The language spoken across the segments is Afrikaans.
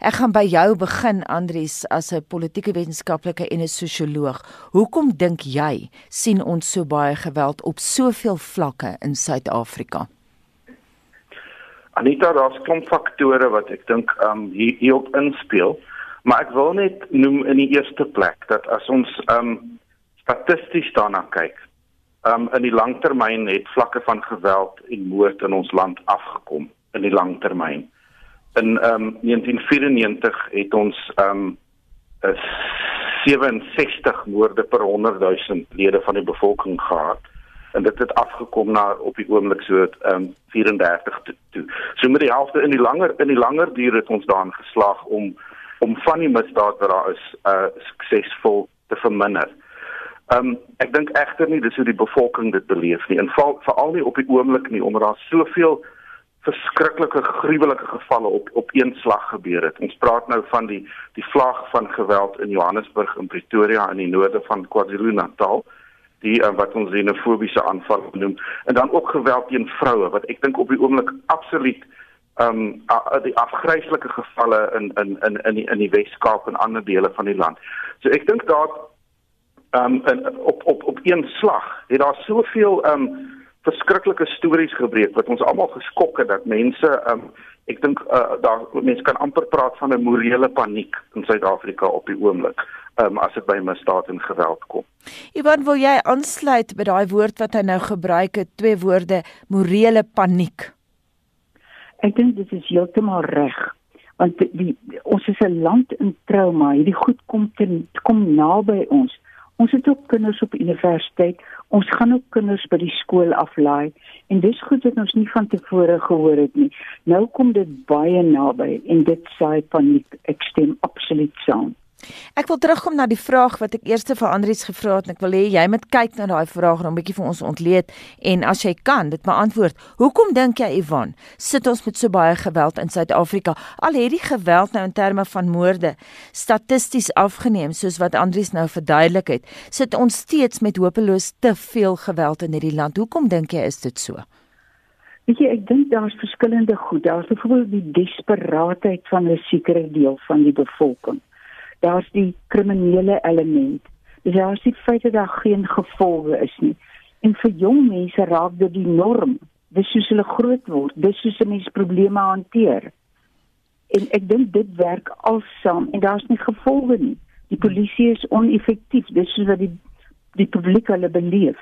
Ek gaan by jou begin Andries as 'n politieke wetenskaplike en 'n sosioloog. Hoekom dink jy sien ons so baie geweld op soveel vlakke in Suid-Afrika? Anita, daar's klomp faktore wat ek dink um hier hierop inspel, maar ek wil net noem in die eerste plek dat as ons um statisties daarna kyk, um in die langtermyn het vlakke van geweld en moord in ons land afgekom in die langtermyn. In um 1994 het ons um 67 moorde per 100 000 lede van die bevolking gehad en dit het afgekom na op die oomblik so um 34 toe, toe. So met die helfte in die langer in die langer duur het ons daarin geslaag om om van die misdaad wat daar is uh suksesvol te verminder. Um ek dink egter nie dis hoe die bevolking dit beleef nie. En veral nie op die oomblik nie omdat daar soveel verskriklike gruwelike gevalle op op een slag gebeur het. Ons praat nou van die die vlaag van geweld in Johannesburg en Pretoria in die noorde van KwaZulu-Natal die uh, wat ons xenofobiese aanval noem en dan ook geweld teen vroue wat ek dink op die oomblik absoluut ehm um, die afgryslike gevalle in in in in die, in die Wes-Kaap en ander dele van die land. So ek dink daar um, in, op op op een slag het daar soveel um verskriklike stories gebreek wat ons almal geskok het dat mense um ek dink uh, daar mense kan amper praat van 'n morele paniek in Suid-Afrika op die oomblik um as dit by misdaad en geweld kom. Ivan, wil jy aansluit by daai woord wat hy nou gebruik het, twee woorde, morele paniek? Ek dink dit is heeltemal reg want die, die ons is 'n land in trauma. Hierdie goed kom te kom naby ons. Ons het ook kinders op universiteit. Ons gaan ook kinders by die skool aflaai en dis goed dat ons nie van tevore gehoor het nie. Nou kom dit baie naby en dit saai paniek. Ek stem absoluut saam. Ek wil terugkom na die vraag wat ek eers vir Andrius gevra het en ek wil hê jy moet kyk na daai vraag en 'n bietjie vir ons ontleed en as jy kan dit beantwoord. Hoekom dink jy Ivan sit ons met so baie geweld in Suid-Afrika? Al het die geweld nou in terme van moorde statisties afgeneem soos wat Andrius nou verduidelik het, sit ons steeds met hopeloos te veel geweld in hierdie land. Hoekom dink jy is dit so? Weet jy, ek dink daar's verskillende goed. Daar's byvoorbeeld die desperaatheid van 'n sekere deel van die bevolking daar's die kriminele element. Dis daar's die feit dat daar geen gevolge is nie. En vir jong mense raak dit die norm. Dis soos hulle groot word, dis soos 'n mens probleme hanteer. En ek dink dit werk alsaam en daar's nie gevolge nie. Die polisie is oneffektief, dis soos wat die die publiek hulle beleef.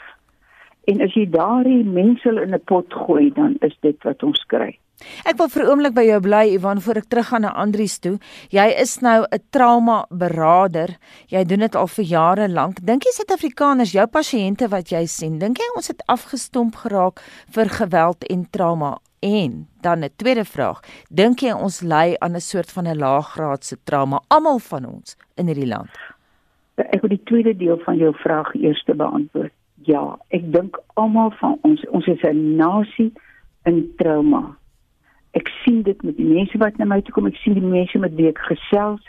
En as jy daardie mense in 'n pot gooi, dan is dit wat ons kry. Ek wil vir oomblik by jou bly Ivan voor ek teruggaan na Andrius toe. Jy is nou 'n trauma beraader. Jy doen dit al vir jare lank. Dink jy Suid-Afrikaners, jou pasiënte wat jy sien, dink jy ons het afgestomp geraak vir geweld en trauma? En dan 'n tweede vraag, dink jy ons ly aan 'n soort van 'n laaggraadse trauma almal van ons in hierdie land? Ek wil die tweede deel van jou vraag eers beantwoord. Ja, ek dink almal van ons, ons is 'n nasie in trauma ek sien dit met die mense wat na my toe kom, ek sien die mense met wie ek gesels.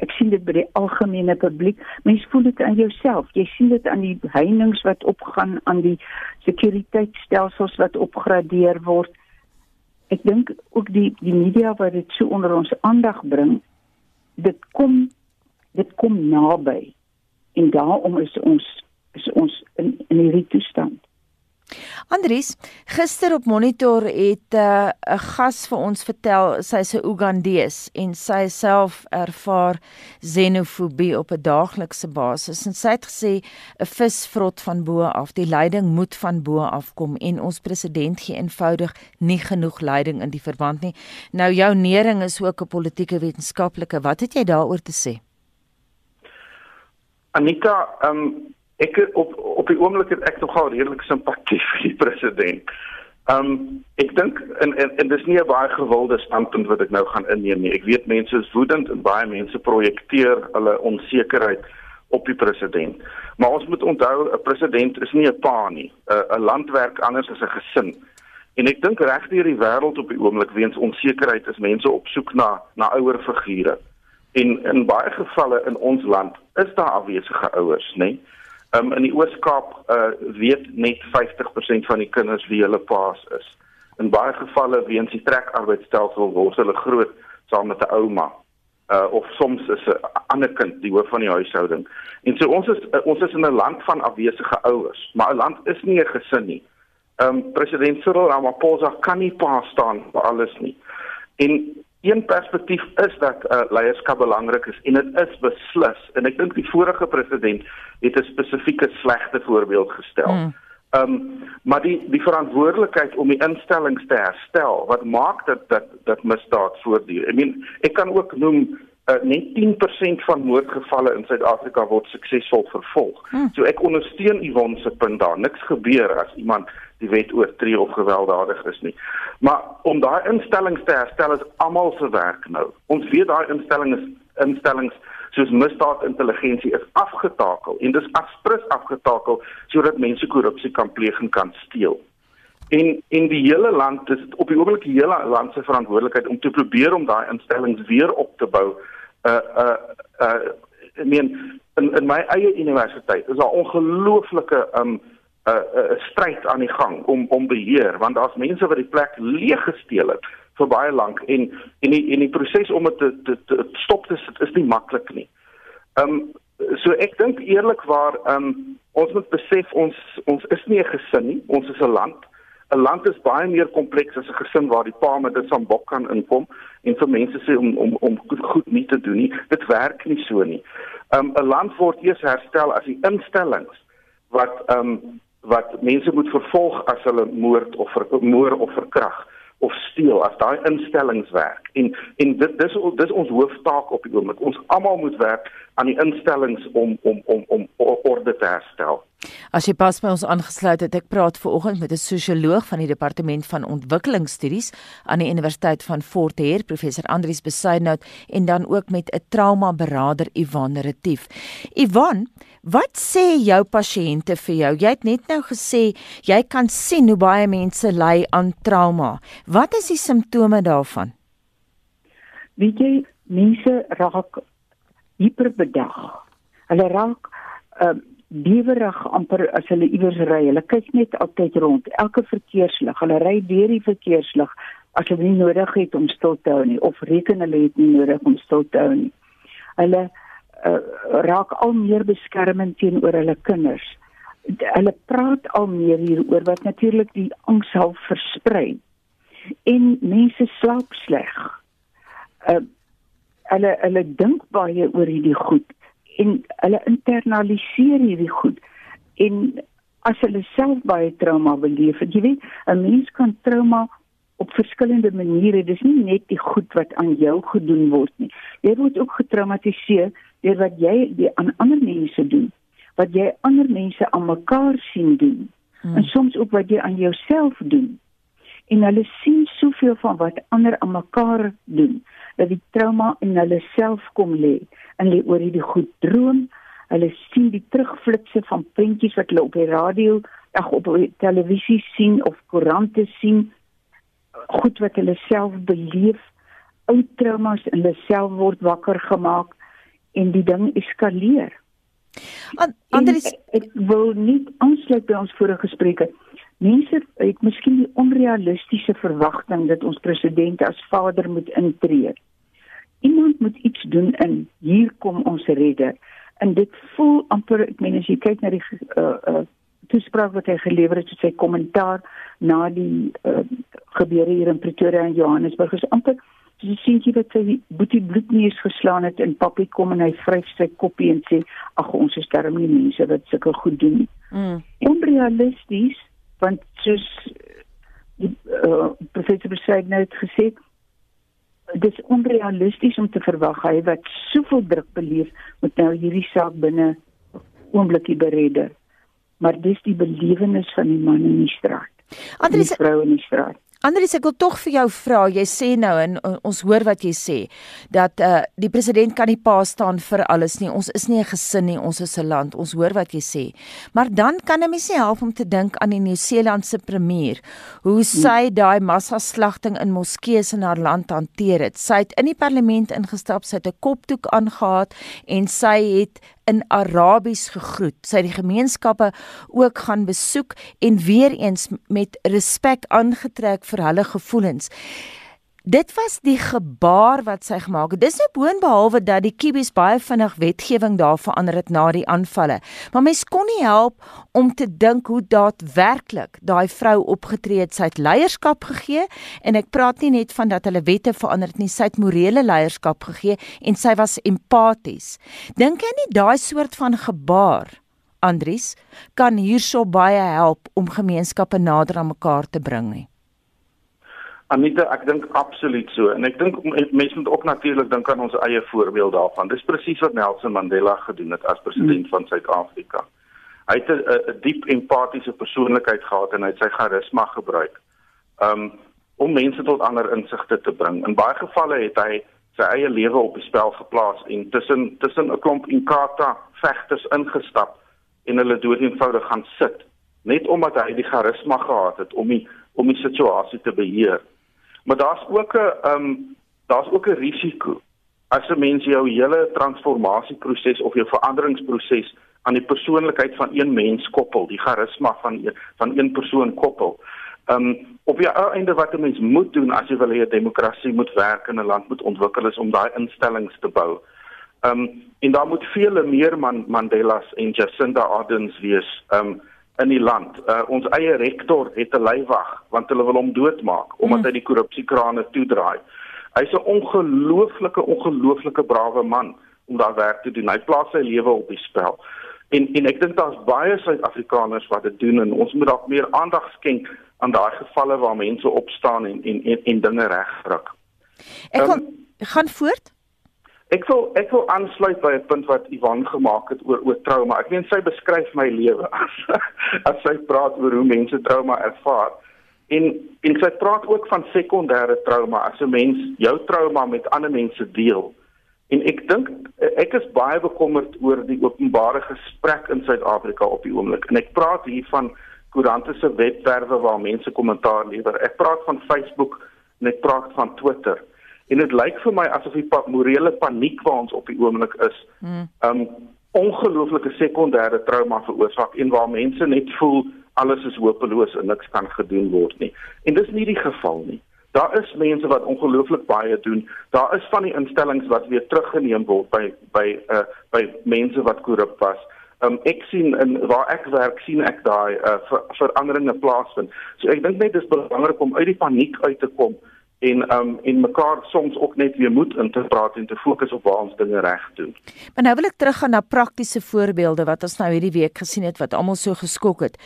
Ek sien dit by die algemene publiek. Mense voel dit aan jouself. Jy sien dit aan die heininge wat opgaan, aan die sekuriteitstelsels wat opgradeer word. Ek dink ook die die media wat dit so onder ons aandag bring, dit kom dit kom naby. En daarom is ons is ons in in hierdie toestand. Andries, gister op Monitor het eh, 'n uh, gas vir ons vertel sy's 'n Ugandees en sy self ervaar xenofobie op 'n daaglikse basis en sy het gesê 'n vis vrot van bo af, die leiding moet van bo af kom en ons president gee eenvoudig nie genoeg leiding in die verband nie. Nou jou nering is ook 'n politieke wetenskaplike. Wat het jy daaroor te sê? Anita, ehm um ek op op die oomblik het ek nogal redelik simpatie vir die president. Um ek dink en, en en dis nie 'n baie gewilde standpunt wat ek nou gaan inneem nie. Ek weet mense is woedend en baie mense projekteer hulle onsekerheid op die president. Maar ons moet onthou 'n president is nie 'n pa nie. 'n Land werk anders as 'n gesin. En ek dink regdeur die wêreld op die oomblik weens onsekerheid is mense op soek na na ouer figure. En in baie gevalle in ons land is daar afwesige ouers, nê? Nee? Um, in die Oos-Kaap uh, weet net 50% van die kinders wie hulle paas is. In baie gevalle weens die trekarbeidstelsel word hulle groot saam met 'n ouma uh of soms is 'n ander kind die hoof van die huishouding. En so ons is uh, ons is in 'n land van afwesige ouers, maar 'n land is nie 'n gesin nie. Ehm um, president Cyril Ramaphosa kan nie pa staan vir alles nie. En een perspektief is dat uh, leierskap belangrik is en dit is beslis en ek dink die vorige president het 'n spesifieke slegte voorbeeld gestel. Mm. Ehm um, maar die die verantwoordelikheid om die instellings te herstel wat maak dat dat dat misdaad voortduur. I mean, ek kan ook noem uh, net 10% van moordgevalle in Suid-Afrika word suksesvol vervolg. Hmm. So ek ondersteun Yvonne se punt daar. Niks gebeur as iemand die wet oortree of gewelddadig is nie. Maar om daai instellings te herstel is almal se werk nou. Ons weet daai instellings instellings soos misdaadintelligensie is afgetakel en dis aspres afgetakel sodat mense korrupsie kan pleeg en kan steel. En in die hele land dis op die oomblik die hele land se verantwoordelikheid om te probeer om daai instellings weer op te bou. Uh uh uh I mean in in my eie universiteit is daar ongelooflike um 'n uh, uh, stryd aan die gang om om beheer want daar's mense wat die plek leeg gesteel het vir baie lank en en die en die proses om dit te, te, te stop te sit is nie maklik nie. Ehm um, so ek dink eerlikwaar ehm um, ons moet besef ons ons is nie 'n gesin nie, ons is 'n land. 'n Land is baie meer kompleks as 'n gesin waar die pa met 'n sambok kan inkom en vir mense sê om om om goed nie te doen nie. Dit werk nie so nie. Ehm um, 'n land word eers herstel as die instellings wat ehm um, wat mense moet vervolg as hulle moord of ver, moord of verkragt of steel as daai instellings werk. En en dit dis dis ons hooftaak op die oomblik. Ons almal moet werk aan die instellings om om om om orde te herstel As jy pas by ons aangesluit het, ek praat ver oggend met 'n sosioloog van die departement van ontwikkelingsstudies aan die Universiteit van Fort Hare, professor Andrius Besuidnout en dan ook met 'n trauma beraader Ivan Retief. Ivan, wat sê jou pasiënte vir jou? Jy het net nou gesê jy kan sien hoe baie mense ly aan trauma. Wat is die simptome daarvan? Weet jy, mense raak hiperbedag. Hulle raak uh, bewerig amper as hulle iewers ry. Hulle kyk net altyd rond, elke verkeerslig. Hulle ry deur die verkeerslig as hulle nie nodig het om stil te hou nie of reken hulle het nie nodig om stil te hou nie. Hulle uh, raak al meer beskermend teenoor hulle kinders. Hulle praat al meer hieroor wat natuurlik die angs half versprei. En mense slaap sleg. Uh, hulle hulle dink baie oor hierdie goed en hulle internaliseer hierdie goed. En as hulle self baie trauma beleef jy weet 'n mens kan trauma op verskillende maniere dis nie net die goed wat aan jou gedoen word nie. Jy word ook getraumatiseer deur wat jy die, aan ander mense doen wat jy ander mense aan mekaar sien doen. Hmm. en soms ook wat jy aan jouself doen en hulle sien soveel van wat ander aan mekaar doen dat die trauma in hulle self kom lê en hulle oor hierdie goed droom. Hulle sien die terugflitsse van prentjies wat hulle op die radio, ag op die televisie sien of koerante sien. Goed wat hulle self beleef, ou traumas in hulle self word wakker gemaak en die ding eskaleer. Anders ek, ek wil nie aansluit by ons vorige gesprekke. Mense het miskien die onrealistiese verwagting dat ons president as vader moet intree iemand moet iets doen in hier kom ons redder en dit voel amper ek meen as jy kyk na die uh, uh, toespraak wat hy gelewer het sy kommentaar na die uh, gebeure hier in Pretoria en Johannesburg is amper sien jy dat sy boetie bloed nie is geslaan het en papie kom en hy vryf sy koppie en sê ag ons is darm nie mense wat sulke goed doen nie. Mm. Onrealisties want soos die uh, professor Besaid nou het gesê dit is onrealisties om te verwag hy wat soveel druk beleef moet nou hierdie saak binne oombliekie beredder. Maar dis die belewenis van die man in die straat. Andries vrou in die straat. Andries, ek wil tog vir jou vra. Jy sê nou en ons hoor wat jy sê dat uh die president kan nie pa staan vir alles nie. Ons is nie 'n gesin nie, ons is 'n land. Ons hoor wat jy sê. Maar dan kan 'n mens nie help om te dink aan die Nieu-Seelandse premier, hoe sy daai massaslagting in moskeeë in haar land hanteer het. Sy het in die parlement ingestap, sy het 'n kopdoek aangetree en sy het in Arabies gegroet. Sy het die gemeenskappe ook gaan besoek en weer eens met respek aangetrek vir hulle gevoelens. Dit was die gebaar wat sy gemaak het. Dis nou boonbehalwe dat die Kiwis baie vinnig wetgewing daar verander het na die aanvalle. Maar mens kon nie help om te dink hoe daadwerklik daai vrou opgetree het. Sy het leierskap gegee en ek praat nie net van dat hulle wette verander het nie, sy het morele leierskap gegee en sy was empaties. Dink jy nie daai soort van gebaar Andries kan hierso baie help om gemeenskappe nader aan mekaar te bring nie? Anita, ek dink absoluut so en ek dink mense moet ook natuurlik dink aan ons eie voorbeeld daarvan. Dis presies wat Nelson Mandela gedoen het as president van Suid-Afrika. Hy het 'n diep empatiese persoonlikheid gehad en hy het sy charisma gebruik um, om mense tot ander insigte te bring. In baie gevalle het hy sy eie lewe op die spel geplaas en tussen tussen 'n klomp Inkatha vegters ingestap en hulle dood eenvoudig gaan sit net omdat hy die charisma gehad het om die om die situasie te beheer. Maar daar's ook 'n ehm um, daar's ook 'n risiko as 'n mens jou hele transformasieproses of jou veranderingsproses aan die persoonlikheid van een mens koppel, die charisma van een, van een persoon koppel. Ehm um, op die einde wat 'n mens moet doen as jy wil hê 'n demokrasie moet werk en 'n land moet ontwikkel is om daai instellings te bou. Ehm um, en daar moet vele meer man Mandela's en Jacinda Ardern's wees. Ehm um, in die land. Uh, ons eie rektor het 'n leiwag want hulle wil hom doodmaak omdat mm. hy die korrupsiekrane toedraai. Hy's 'n ongelooflike ongelooflike brawe man om daar werk te doen. Hy plaas sy lewe op die spel. En en ek dink daar's baie Suid-Afrikaners wat dit doen en ons moet dalk meer aandag skenk aan daai gevalle waar mense opstaan en en en, en dinge regkry. Ek um, gaan voort. Ek wil ek wil aansluit by 'n punt wat Ivan gemaak het oor oor trauma. Ek meen sy beskryf my lewe as as sy praat oor hoe mense trauma ervaar. En en sy praat ook van sekondêre trauma as 'n mens jou trauma met ander mense deel. En ek dink ek is baie bekommerd oor die openbare gesprek in Suid-Afrika op die oomblik. En ek praat hier van koerante se webwerwe waar mense kommentaar lewer. Ek praat van Facebook en ek praat van Twitter. En dit lyk vir my asof die pa morele paniek waar ons op die oomblik is, hmm. um ongelooflike sekondêre trauma veroorsaak en waar mense net voel alles is hopeloos en niks kan gedoen word nie. En dis nie die geval nie. Daar is mense wat ongelooflik baie doen. Daar is van die instellings wat weer teruggeneem word by by uh by mense wat korrup was. Um ek sien in waar ek werk sien ek daai uh ver, veranderinge plaasvind. So ek dink net dis belangrik om uit die paniek uit te kom en um en mekaar soms ook net weer moed in te praat en te fokus op waar ons dinge reg doen. Maar nou wil ek teruggaan na praktiese voorbeelde wat ons nou hierdie week gesien het wat almal so geskok het.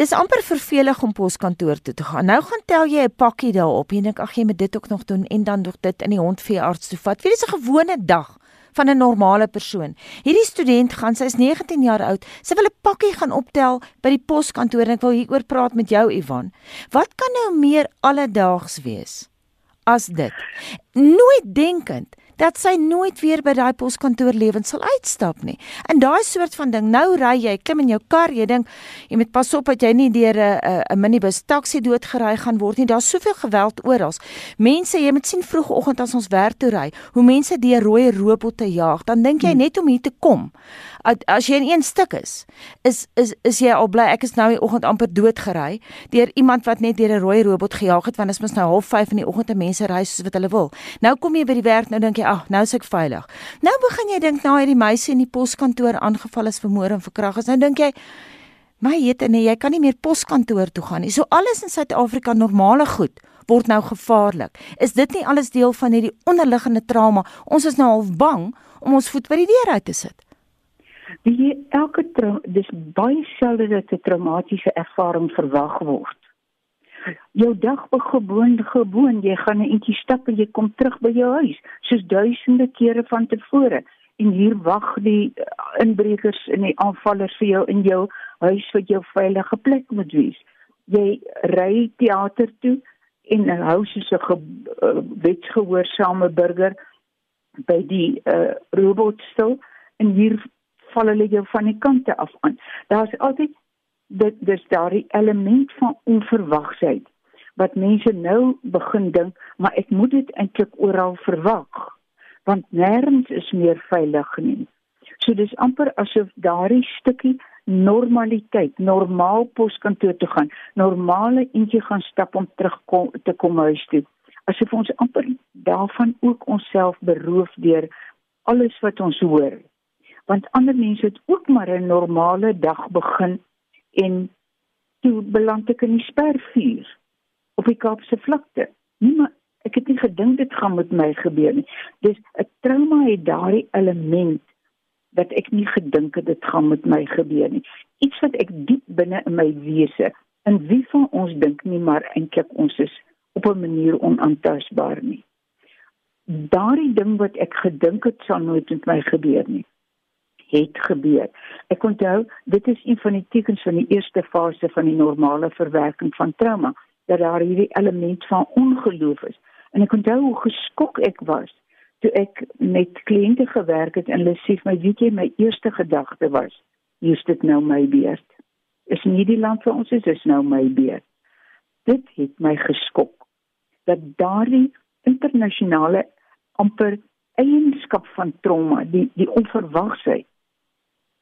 Dis amper vervelig om poskantoor toe te gaan. Nou gaan tel jy 'n pakkie daarop en dink ag jy moet dit ook nog doen en dan nog dit in die hondveearts toe vat. Wie is 'n gewone dag? Van 'n normale persoon. Hierdie student gaan sy is 19 jaar oud. Sy wil 'n pakkie gaan optel by die poskantoor en ek wil hieroor praat met jou Ivan. Wat kan nou meer alledaags wees as dit? Nooit denkend dat sy nooit weer by daai poskantoor lewens sal uitstap nie. En daai soort van ding, nou ry jy, klim in jou kar, jy dink jy moet pas op dat jy nie deur 'n 'n minibus taxi doodgery gaan word nie. Daar's soveel geweld oral. Mense, jy moet sien vroegoggend as ons werk toe ry, hoe mense deur rooi robotte jaag, dan dink jy hmm. net om hier te kom as jy in een stuk is, is is is jy al bly ek is nou die oggend amper dood gery deur iemand wat net deur 'n rooi robot gejaag het want dit is mos nou 05:30 in die oggend en mense ry soos wat hulle wil. Nou kom jy by die werk nou dink jy ag, nou is ek veilig. Nou begin jy dink nou hierdie meisie in die poskantoor aangeval is vermoor en verkrag is. Nou dink jy my jete nee, jy kan nie meer poskantoor toe gaan nie. So alles in Suid-Afrika normale goed word nou gevaarlik. Is dit nie alles deel van hierdie onderliggende trauma? Ons is nou half bang om ons voet by die deur uit te sit. Die elke dis baie selde dat 'n traumatiese ervaring verwag word. Jou dag begewoon gewoon, jy gaan 'n entjie stap en jy kom terug by jou huis, soos duisende kere van tevore. En hier wag die inbrekers en die aanvallers vir jou in jou huis wat jou veilige plek moet wees. Jy ry teater toe en hou soos 'n uh, wetsgehoorsame burger by die uh, robot stil en hier val hulle jou van die kante af aan. Daar's altyd dit dis daardie element van onverwagsheid wat mense nou begin dink, maar ek moet dit eintlik oral verwag want nêrens is meer veilig nie. So dis amper asof daardie stukkie normaliteit, normaal poskantoor toe gaan, normale eentjie gaan stap om terug kom, te kom huis toe. asof ons amper daarvan ook onsself beroof deur alles wat ons hoor. Want ander mense het ook maar 'n normale dag begin en toe beland ek in die spervuur op die Kaapse vlakte. Nie maar ek het nie gedink dit gaan met my gebeur nie. Dis 'n trauma het daardie element dat ek nie gedink het dit gaan met my gebeur nie. Iets wat ek diep binne in my wese, in wie van ons dink nie maar eintlik ons is op 'n manier onaantastbaar nie. Daardie ding wat ek gedink het sou nooit met my gebeur nie, het gebeur. Ek onthou, dit is een van die tekens van die eerste fase van die normale verwerking van trauma, dat daar hierdie element van ongeloof is. En ek onthou hoe geskok ek was toe ek met kliënte gewerk het en hulle sê my weet jy my eerste gedagte was is dit nou my beurt is nie die land vir ons is is nou my beurt dit het my geskok dat daardie internasionale amper eienskap van trauma die die onverwagsheid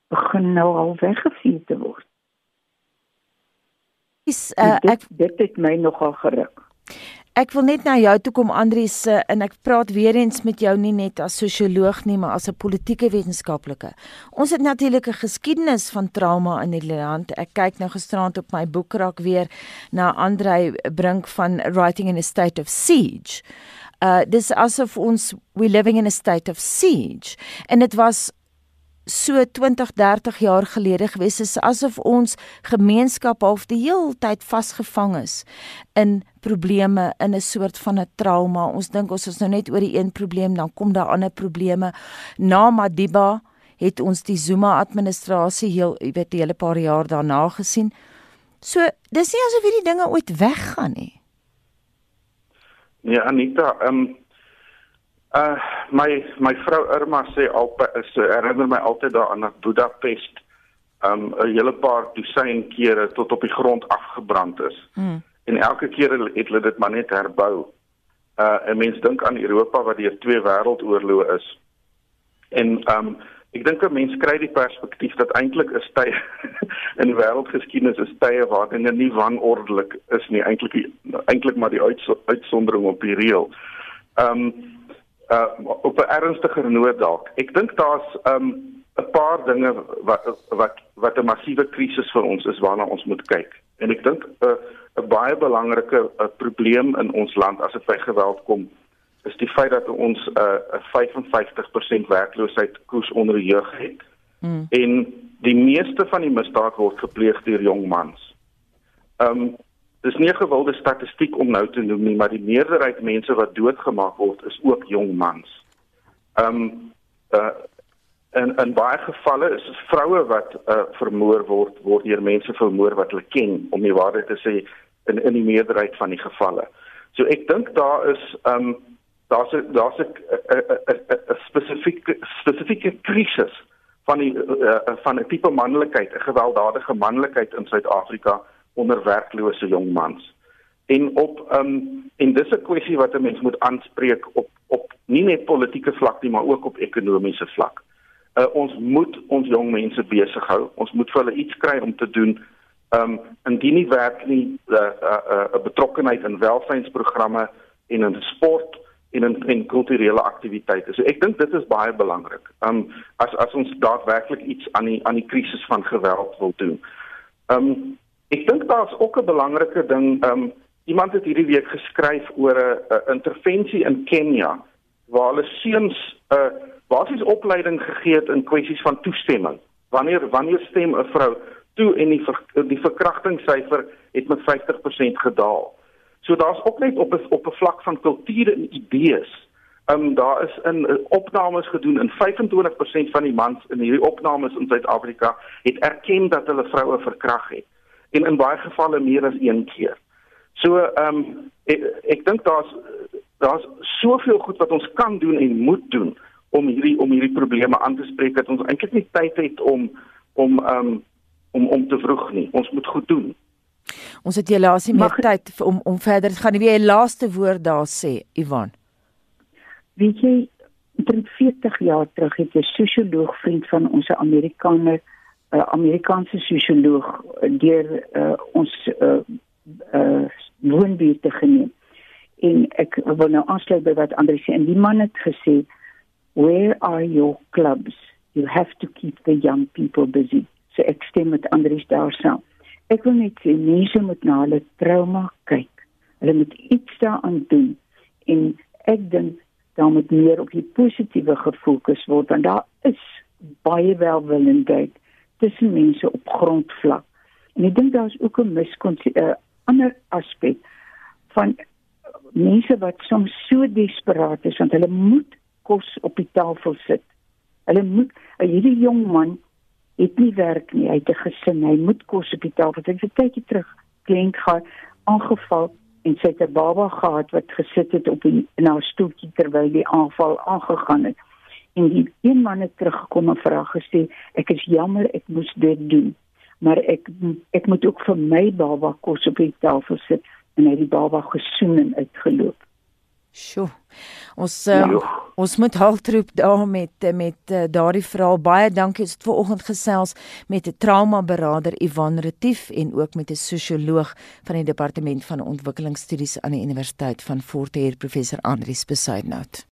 begin nou al weggevee te word is uh, dit, ek dit het my nogal geruk Ek wil net na jou toe kom Andries en ek praat weer eens met jou nie net as sosioloog nie maar as 'n politieke wetenskaplike. Ons het natuurlik 'n geskiedenis van trauma in die land. Ek kyk nou gisterand op my boekrak weer na Andrei Brink van Writing in a State of Siege. Uh dis asof ons we living in a state of siege en dit was so 20, 30 jaar gelede gewees is asof ons gemeenskap half die hele tyd vasgevang is in probleme in 'n soort van 'n trauma. Ons dink ons is nou net oor die een probleem, dan kom daar ander probleme. Na Madiba het ons die Zuma administrasie heel, jy weet, 'n hele paar jaar daarna gesien. So, dis nie asof hierdie dinge ooit weggaan nie. Nee, Anita, ehm um Uh my my vrou Irma sê altyd is herinner my altyd daaraan dat Budapest um 'n hele paar dosyn kere tot op die grond afgebrand is. Mm. En elke keer het hulle dit maar net herbou. Uh 'n mens dink aan Europa wat deur twee wêreldoorloë is. En um ek dink 'n mens kry die perspektief dat eintlik is tye in wêreldgeskiedenis is tye waar dinge nie wanordelik is nie, eintlik eintlik maar die uitsondering op die reël. Um uh op 'n ernstiger noot dalk. Ek dink daar's um 'n paar dinge wat wat wat 'n massiewe krisis vir ons is waarna ons moet kyk. En ek dink 'n uh, 'n baie belangrike uh, probleem in ons land as dit by geweld kom is die feit dat ons 'n uh, 55% werkloosheid koers onder jeug het. Mm. En die meeste van die misdaad word gepleeg deur jong mans. Um dis nie 'n gewilde statistiek om nou te noem nie, maar die meerderheid mense wat doodgemaak word is ook jong mans. Ehm um, uh in in baie gevalle is dit vroue wat uh vermoor word word deur mense vermoor wat hulle ken om die waarheid te sê in in die meerderheid van die gevalle. So ek dink daar is ehm um, daar's daar's 'n 'n spesifieke spesifieke krisis van die uh, van 'n tipe manlikheid, 'n gewelddadige manlikheid in Suid-Afrika onder werklose jong mans. En op um, en dis 'n kwessie wat 'n mens moet aanspreek op op nie net politieke vlak nie, maar ook op ekonomiese vlak. Uh ons moet ons jong mense besig hou. Ons moet vir hulle iets kry om te doen. Um, indien nie werk nie 'n uh, 'n uh, uh, uh, betrokkeheid in welsynsprogramme en in sport en in en kulturele aktiwiteite. So ek dink dit is baie belangrik. Um, as as ons daadwerklik iets aan die aan die krisis van geweld wil doen. Um, Ek dink daar's ook 'n belangrike ding. Um iemand het hierdie week geskryf oor 'n intervensie in Kenia waar hulle seuns 'n uh, basiese opleiding gegee het in kwessies van toestemming. Wanneer wanneer stem 'n vrou toe en die ver, die verkrachtingssyfer het met 50% gedaal. So daar's ook net op 'n op 'n vlak van kultuur en idees. Um daar is in uh, opnames gedoen in 25% van die mans in hierdie opnames in Suid-Afrika het erken dat hulle vroue verkragt het en in baie gevalle meer as een keer. So ehm um, ek, ek dink daar's daar's soveel goed wat ons kan doen en moet doen om hierdie om hierdie probleme aan te spreek dat ons eintlik nie tyd het om om ehm um, om om te vroeg nie. Ons moet goed doen. Ons het jy laasie meer tyd om om verder te gaan. Wie jy laaste woord daar sê, Ivan? Weet jy, 40 jaar terug het 'n sosioloog vriend van ons Amerikaner 'n uh, Amerikaanse sosioloog deur uh, ons uh, uh, woonbuurt te geneem. en ek wil nou aansluit by wat Andre sê. En die man het gesê where are your clubs? You have to keep the young people busy. So ek stem met Andre daarsaan ek wil net sê mense moet na hulle trauma kyk. Hulle moet iets daaraan doen. En ek dink daar moet meer op die positiewe gefokus word want daar is baie welwillendheid tussen mense op grondvlak en ek dink daar is ook 'n miskonsep uh, ander aspek van mense wat soms so desperaat is want hulle moet kos op die tafel sit. Hulle moet hierdie jong man het nie werk nie, hy het 'n gesin, hy moet kos op die tafel. Ek het 'n tydjie terug kliënt gehad aangeval en sy het 'n baba gehad wat gesit het op die in haar stoeltjie terwyl die aanval aangegaan het. En die een man het teruggekom en vra gesê, "Ek is jammer ek moes dit doen, maar ek ek moet ook vir my baba kos op die tafel sit." en hy het die baba gesoen en uitgeloop. Sjoe. Ons uh, ons moet haltroep daar met met uh, daardie verhaal. Baie dankie. Ons het ver oggend gesels met 'n trauma beraader Ivan Retief en ook met 'n sosioloog van die departement van ontwikkelingsstudies aan die Universiteit van Fort Hare professor Andrius Besuidnout.